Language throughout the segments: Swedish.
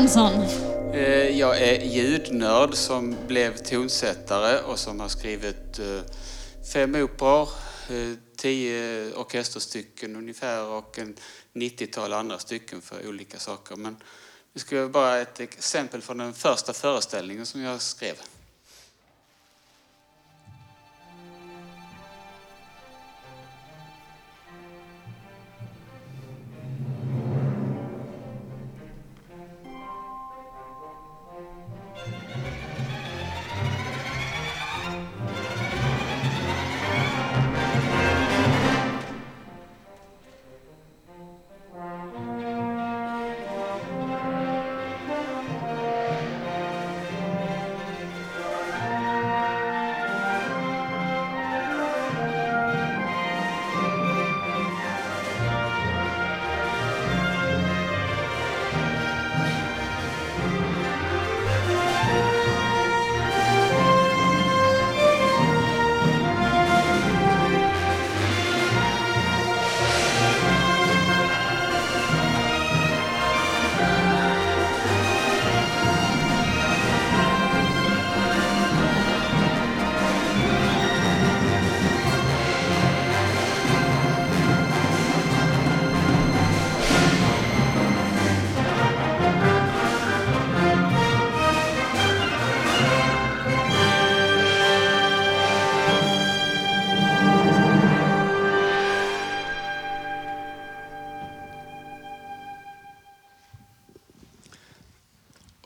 Jönsson? Eh, jag är ljudnörd som blev tonsättare och som har skrivit eh, fem operor, eh, tio orkesterstycken ungefär och en 90-tal andra stycken för olika saker. Men det ska vara bara ett exempel från den första föreställningen som jag skrev.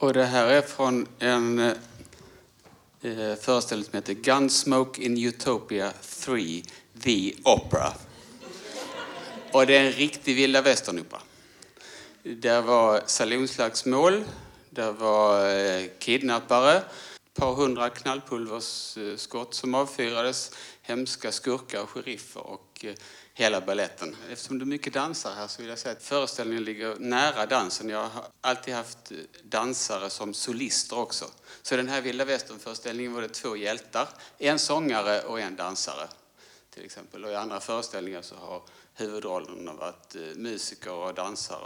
Och det här är från en eh, eh föreställning som heter Gunsmoke in Utopia 3, The Opera. Och det är en riktig vilda västern-opera. Där var salonslagsmål, där var eh, kidnappare, ett par hundra knallpulversskott som avfyrades, hemska skurkar och sheriffer och och eh, hela balletten. Eftersom det är mycket dansare här så vill jag säga att föreställningen ligger nära dansen. Jag har alltid haft eh, dansare som solister också. Så den här vilda västern-föreställningen var det två hjältar, en sångare och en dansare till exempel. Och i andra föreställningar så har huvudrollerna varit eh, musiker och dansare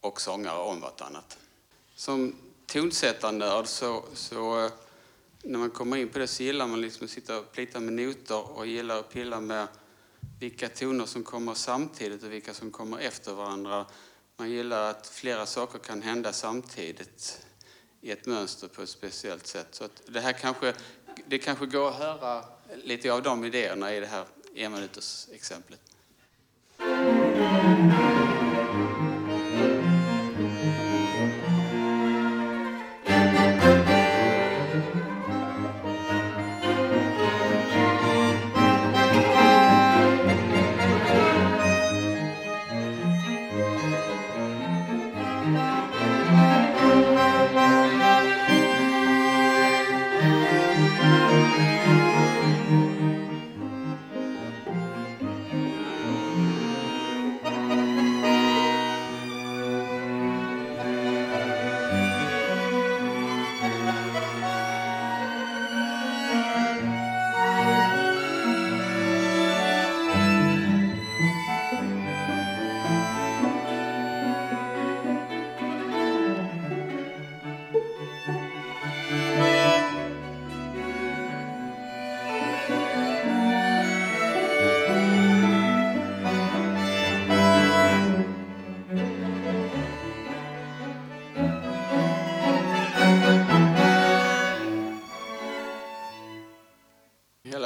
och, sångare om vartannat. Som tonsättarnörd så, så när man kommer in på det så gillar man liksom att sitta och plita med noter och gillar att pilla med vilka toner som kommer samtidigt och vilka som kommer efter varandra. Man gillar att flera saker kan hända samtidigt i ett mönster på ett speciellt sätt. Så att det här kanske, det kanske går att höra lite av de idéerna i det här enminuters exemplet.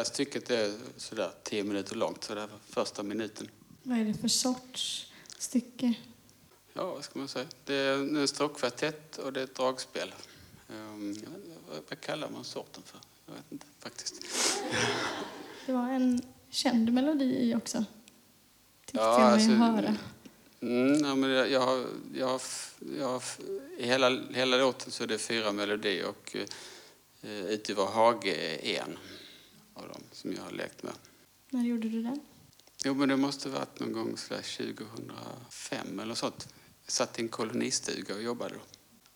Stycket är sådär tio minuter långt, så det här var första minuten. Vad är det för sorts stycke? Ja, vad ska man säga? Det är en stråkkvartett och det är ett dragspel. Inte, vad- kallar man sorten för? Jag vet inte faktiskt. Det var en känd melodi i också. Tyckte Ja, jag mig alltså, höra. Mm, ja, men jag, jag, har, jag, har, jag har, I hela, hela låten så är det fyra melodier och eh, Ute i vår hage är en av dem som jag har lekt med. När gjorde du den? Jo, men det måste ha varit någon gång sådär 2005 eller sånt. Jag satt i en kolonistuga och jobbade då.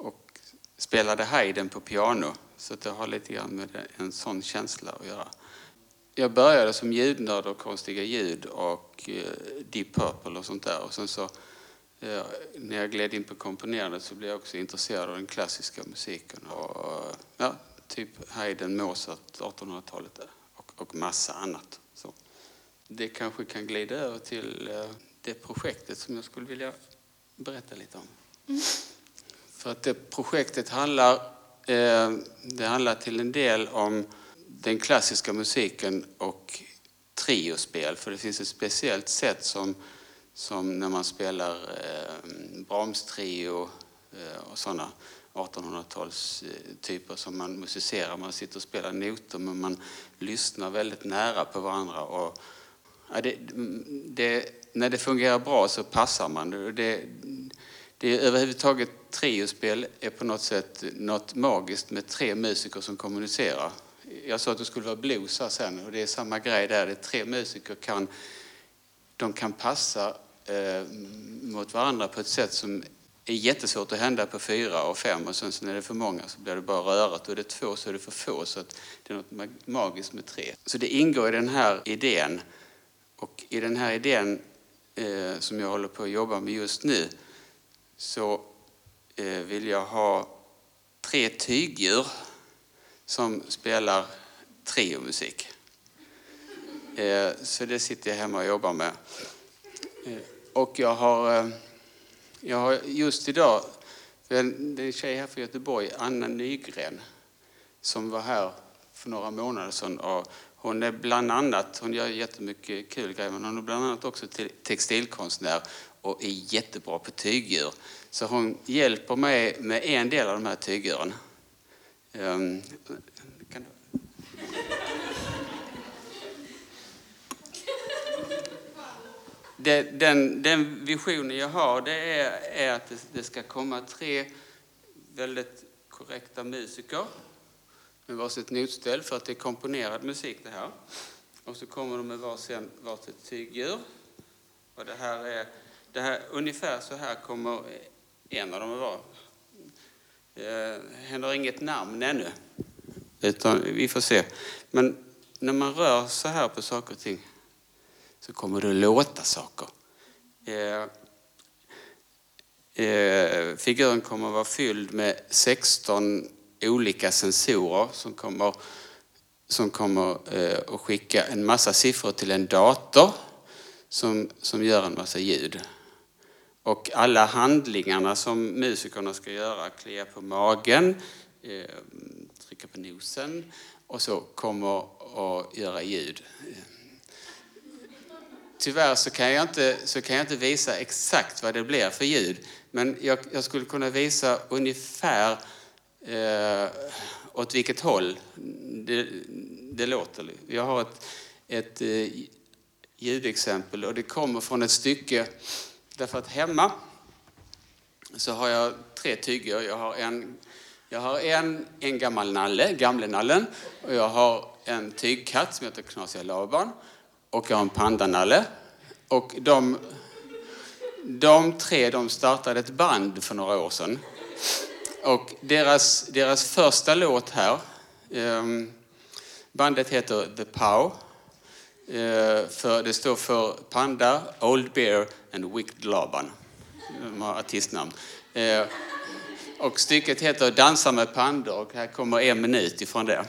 Och spelade Haydn på piano. Så det har lite grann med en sån känsla att göra. Jag började som ljudnörd och konstiga ljud och eh, Deep Purple och sånt där. Och sen så eh, när jag gled in på komponerandet så blev jag också intresserad av den klassiska musiken. Och, ja, typ Haydn, Mozart, 1800-talet och, och massa annat. Så det kanske kan glida över till eh, det projektet som jag skulle vilja berätta lite om. För att det projektet handlar, eh, det handlar till en del om den klassiska musiken och triospel. För det finns ett speciellt sätt som, som när man spelar eh, Brahms-trio eh, och sådana 1800-talstyper som man musicerar. Man sitter och spelar noter men man lyssnar väldigt nära på varandra. Och, ja, det, det, när det fungerar bra så passar man. Det, det är överhuvudtaget triospel är på något sätt något magiskt med tre musiker som kommunicerar. Jag sa att det skulle vara blues här sen och det är samma grej där. Det är tre musiker kan, de kan passa eh, mot varandra på ett sätt som är jättesvårt att hända på fyra och fem och sen så när det är för många så blir det bara rörigt och är det två så är det för få så att det är något magiskt med tre. Så det ingår i den här idén och i den här idén eh, som jag håller på att jobba med just nu så eh, vill jag ha tre tygdjur som spelar triomusik. Eh, så det sitter jag hemma och jobbar med. Eh, och jag har, eh, jag har just idag, det är en tjej här från Göteborg, Anna Nygren, som var här för några månader sedan. Och hon är bland annat, hon gör jättemycket kul grejer, men hon är bland annat också textilkonstnär och är jättebra på tygdjur. Så hon hjälper mig med en del av de här tygdjuren. Ehm, Um, det, den, den, visionen jag har det är, är att det, det, ska komma tre väldigt korrekta musiker med varsitt notställ för att det är komponerad musik det här. Och så kommer de med varsin, varsitt tygdjur. Och det här är det här, ungefär så här kommer en av dem att vara. Eh, hen har inget namn ännu, utan vi får se. Men när man rör så här på saker och ting så kommer det att låta saker. Eh, eh, figuren kommer att vara fylld med 16 olika sensorer som kommer, som kommer eh, att skicka en massa siffror till en dator som, som gör en massa ljud. Och alla handlingarna som musikerna ska göra, klia på magen, eh, trycka på nosen och så kommer att göra ljud. Tyvärr så kan, jag inte, så kan jag inte visa exakt vad det blir för ljud. Men jag, jag skulle kunna visa ungefär eh, åt vilket håll det, det låter. Jag har ett, ett eh, ljudexempel och det kommer från ett stycke Därför att hemma så har jag tre tyger. Jag har en, jag har en, en gammal nalle, gamlenallen, och jag har en tygkatt som heter Knasiga Laban och jag har en pandanalle. Och de, de tre de startade ett band för några år sedan. Och deras, deras första låt här, um, bandet heter The Pow Eh, för det står för Panda, Old Bear and Wicked Laban. De har artistnamn. Eh, och stycket heter Dansa med pandor och här kommer en minut ifrån det.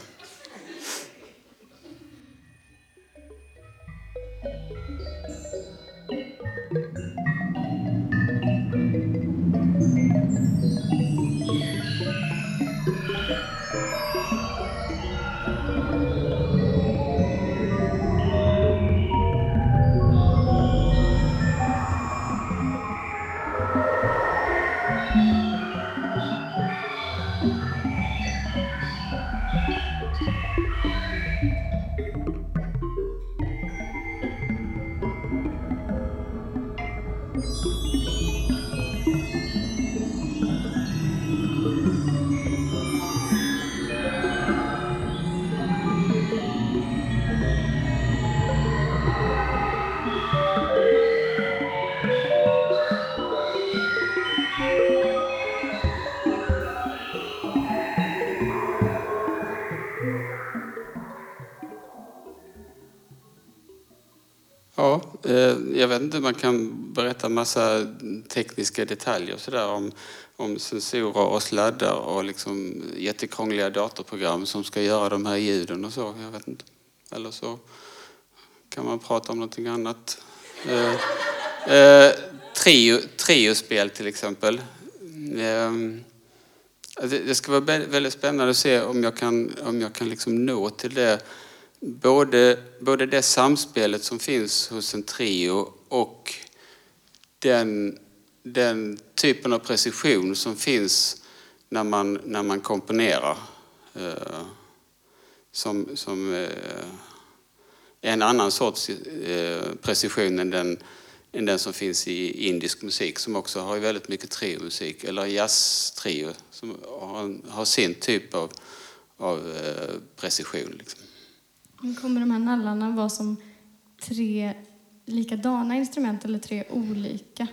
Eh, jag vet inte, man kan berätta massa tekniska detaljer så där om, om sensorer och sladdar och liksom jättekrångliga datorprogram som ska göra de här ljuden och så. Jag vet inte. Eller så kan man prata om någonting annat. Eh, eh, trio, triospel till exempel. Eh, det, det ska vara väldigt spännande att se om jag kan, om jag kan liksom nå till det både, både det samspelet som finns hos en trio och den, den typen av precision som finns när man, när man komponerar. Eh, som, som eh, en annan sorts eh, precision än den, än den som finns i indisk musik som också har väldigt mycket triomusik, eller jazztrio som har, har sin typ av, av eh, precision. Liksom. Kommer de här nallarna vara som tre likadana instrument eller tre olika?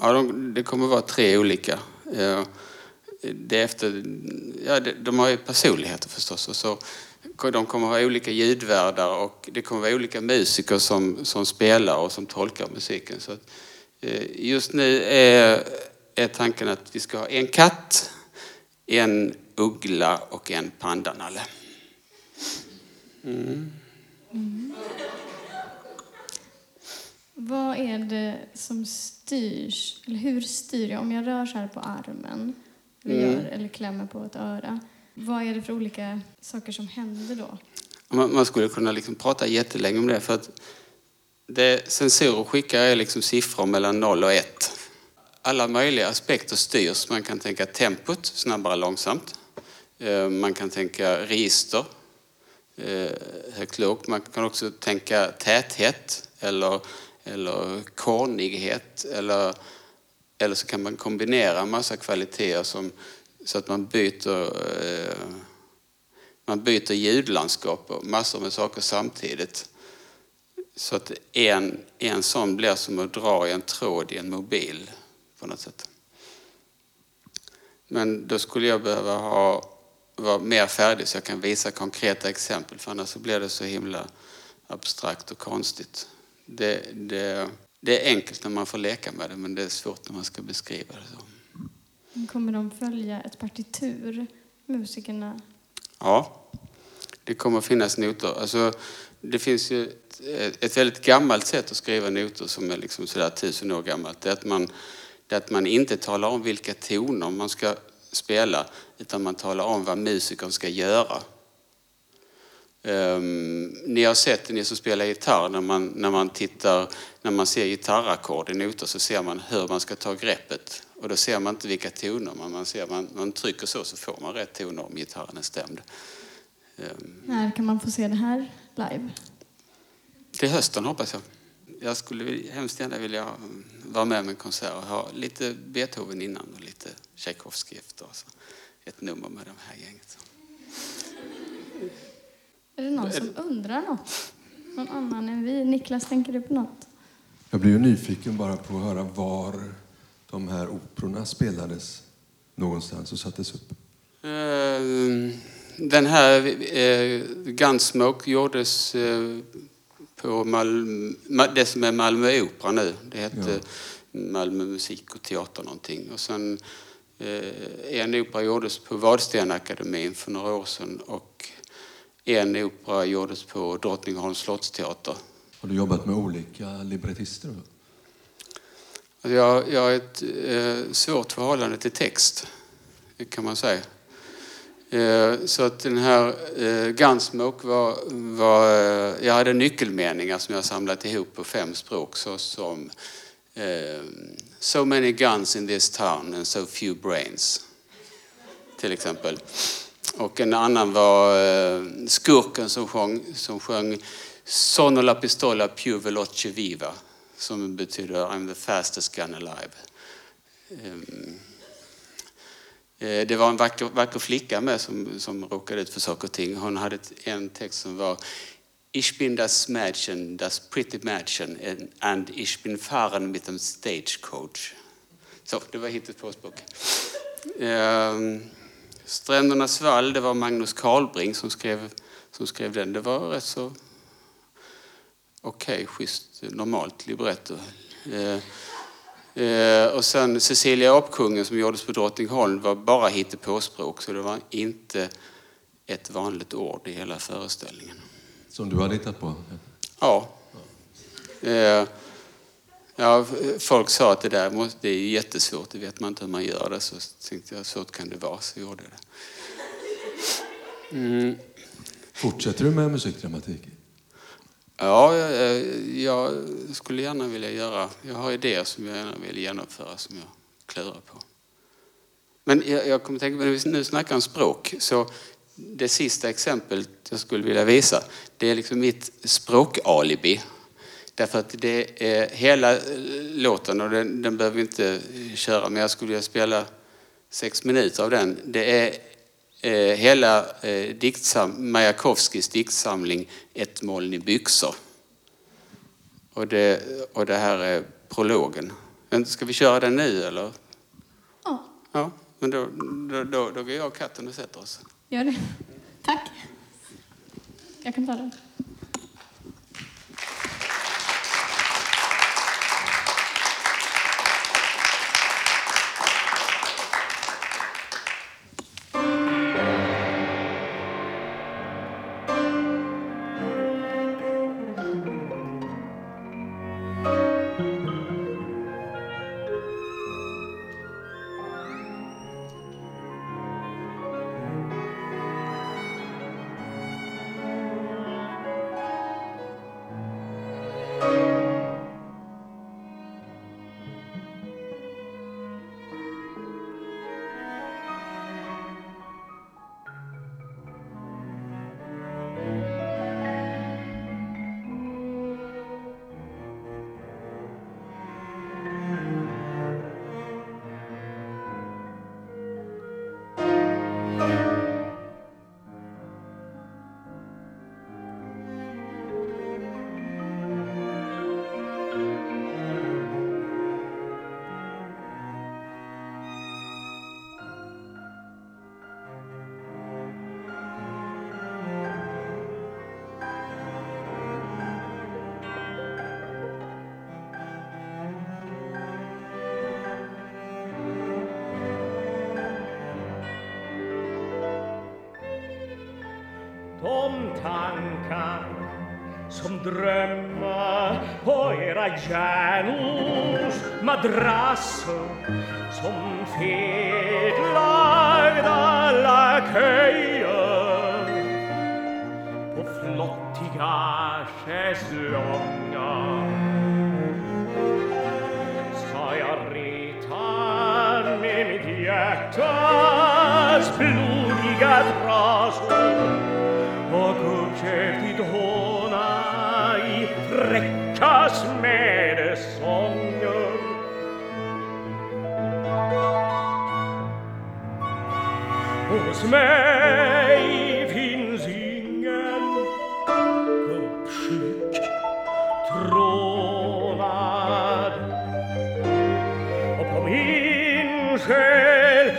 Ja, de, det kommer vara tre olika. Eh, det efter, ja, de har ju personligheter förstås. Och så, de kommer ha olika ljudvärdar och det kommer vara olika musiker som, som spelar och som tolkar musiken. Så att, eh, just nu är, är tanken att vi ska ha en katt, en uggla och en pandanalle. Mm. Mm. Vad är det som styrs, eller hur styr jag om jag rör så här på armen eller, mm. gör, eller klämmer på ett öra? Vad är det för olika saker som händer då? Man, man skulle kunna liksom prata jättelänge om det för att det sensorer skickar är liksom siffror mellan 0 och 1. Alla möjliga aspekter styrs. Man kan tänka tempot, snabbare, långsamt. Eh, man kan tänka register, Eh, högt, lågt. Man kan också tänka täthet eller, eller kornighet. Eller, eller så kan man kombinera en massa kvaliteter som, så att man byter, eh, man byter ljudlandskap och massor med saker samtidigt. Så att en, en sån blir som att dra i en tråd i en mobil på något sätt. Men då skulle jag behöva ha, vara mer färdig så jag kan visa konkreta exempel för annars så blir det så himla abstrakt och konstigt. Det, det, det är enkelt när man får leka med det men det är svårt när man ska beskriva det. Så. Kommer de följa ett partitur, musikerna? Ja, det kommer finnas noter. Alltså, det finns ju ett, ett väldigt gammalt sätt att skriva noter som är liksom sådär tusen år gammalt. Det är, att man, det är att man inte talar om vilka toner man ska spela utan man talar om vad musikern ska göra. Um, ni har sett, ni som spelar gitarr, när man, när man, tittar, när man ser gitarrackord i noter så ser man hur man ska ta greppet. Och då ser man inte vilka toner, men man, ser, man, man trycker så så får man rätt toner om gitarren är stämd. Um, När kan man få se det här live? Till hösten hoppas jag. Jag skulle hemskt gärna vilja vara med med en konsert och ha lite Beethoven innan och lite Tchaikovsky efter. Så ett nummer med de här gänget. Är det någon som undrar något? Någon annan än vi? Niklas, tänker du på något? Jag blir ju nyfiken bara på att höra var de här operorna spelades någonstans och sattes upp. Eh, den här eh, Gunsmoke gjordes eh, på Malmö, det som är Malmö Opera nu. Det hette ja. Malmö Musik och Teater någonting. Och sen en opera gjordes på Vadstenakademin för några år sedan och en opera gjordes på Drottningholms slottsteater. Har du jobbat med olika librettister? Alltså jag, jag har ett eh, svårt förhållande till text, kan man säga. Eh, så att den här eh, Gunsmoke var, var eh, jag hade nyckelmeningar som jag samlat ihop på fem språk såsom eh, So many guns in this town and so few brains. Till exempel. Och en annan var eh, skurken som sjöng, som sjöng Sono la pistola più veloce viva som betyder I'm the fastest gun alive. Um, det var en vacker, vacker flicka med som, som råkade ut för saker och ting. Hon hade en text som var Ich bin das Mädchen, das pretty Mädchen and ich bin fahren mit dem stagecoach. Så, det var hittepåspråk. Ehm, Strändernas vall, det var Magnus Carlbring som skrev, som skrev den. Det var rätt så okej, schysst, normalt libretto. Eh, eh, och sen Cecilia apkungen som gjordes på Drottningholm var bara hittepåspråk så det var inte ett vanligt ord i hela föreställningen. Som du hade hittat på? Ja. Eh, ja, folk sa att det där måste, det är jättesvårt, det vet man inte hur man gör det. Så tänkte jag, så kan det vara, så gjorde jag det. Mm. Fortsätter du med musikdramatik? Ja, jag, jag skulle gärna vilja göra, jag har idéer som jag gärna vill genomföra som jag klurar på. Men jag, jag kommer tänka på, när vi nu snackar om språk, så det sista exemplet jag skulle vilja visa, det är liksom mitt språkalibi. Därför att det är hela låten, och den, den behöver vi inte köra, men jag skulle vilja spela sex minuter av den. Det är eh, hela eh, diktsam, Majakovskis diktsamling Ett moln i byxor. Och det, och det här är prologen. Men Ska vi köra den nu eller? Ja, Ja, men då, då, då, då går jag och katten och sätter oss. Gör det. Tack. Jag kan ta den. drömmar på era hjärnors madrasser som fetlagda laköjer på flottiga schäslonger ska jag rita med mitt mei fin singen Kopslik trovad Och på min själ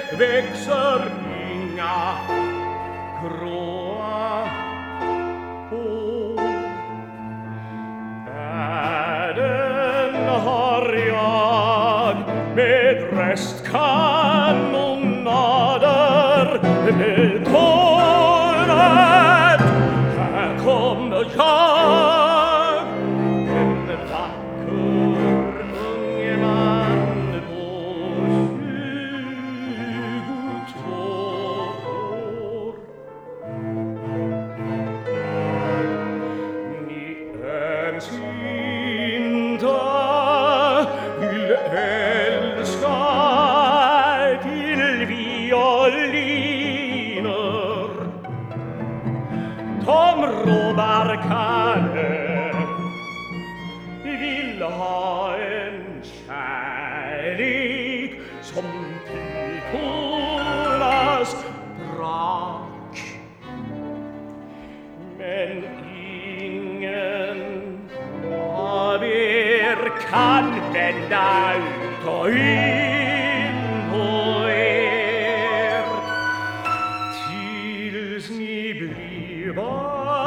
Biblivara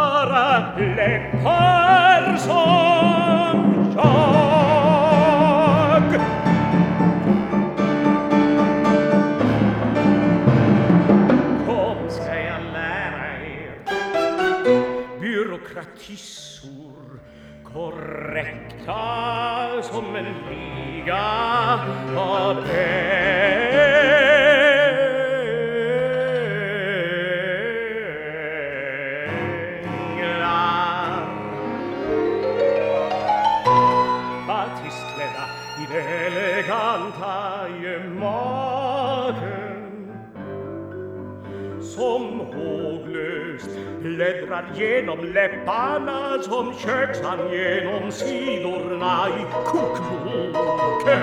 le parson choc Kom ska jag lära er byråkratissor korrekta som en liga av er som hogløst Ledrar gjennom leppana som kjøksan gjennom sidorna i kokboken.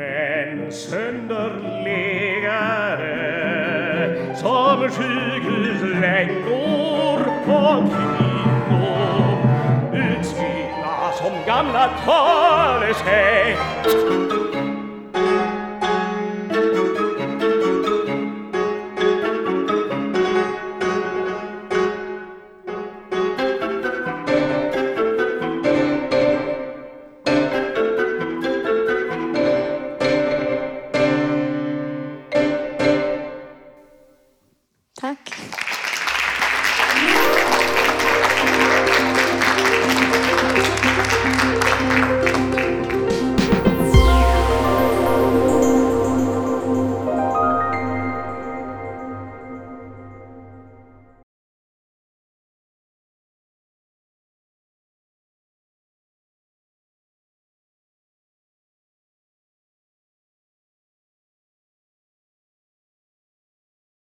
Mensen der legare som sjukhus, längor och kvinnor utskrivna som gamla talesätt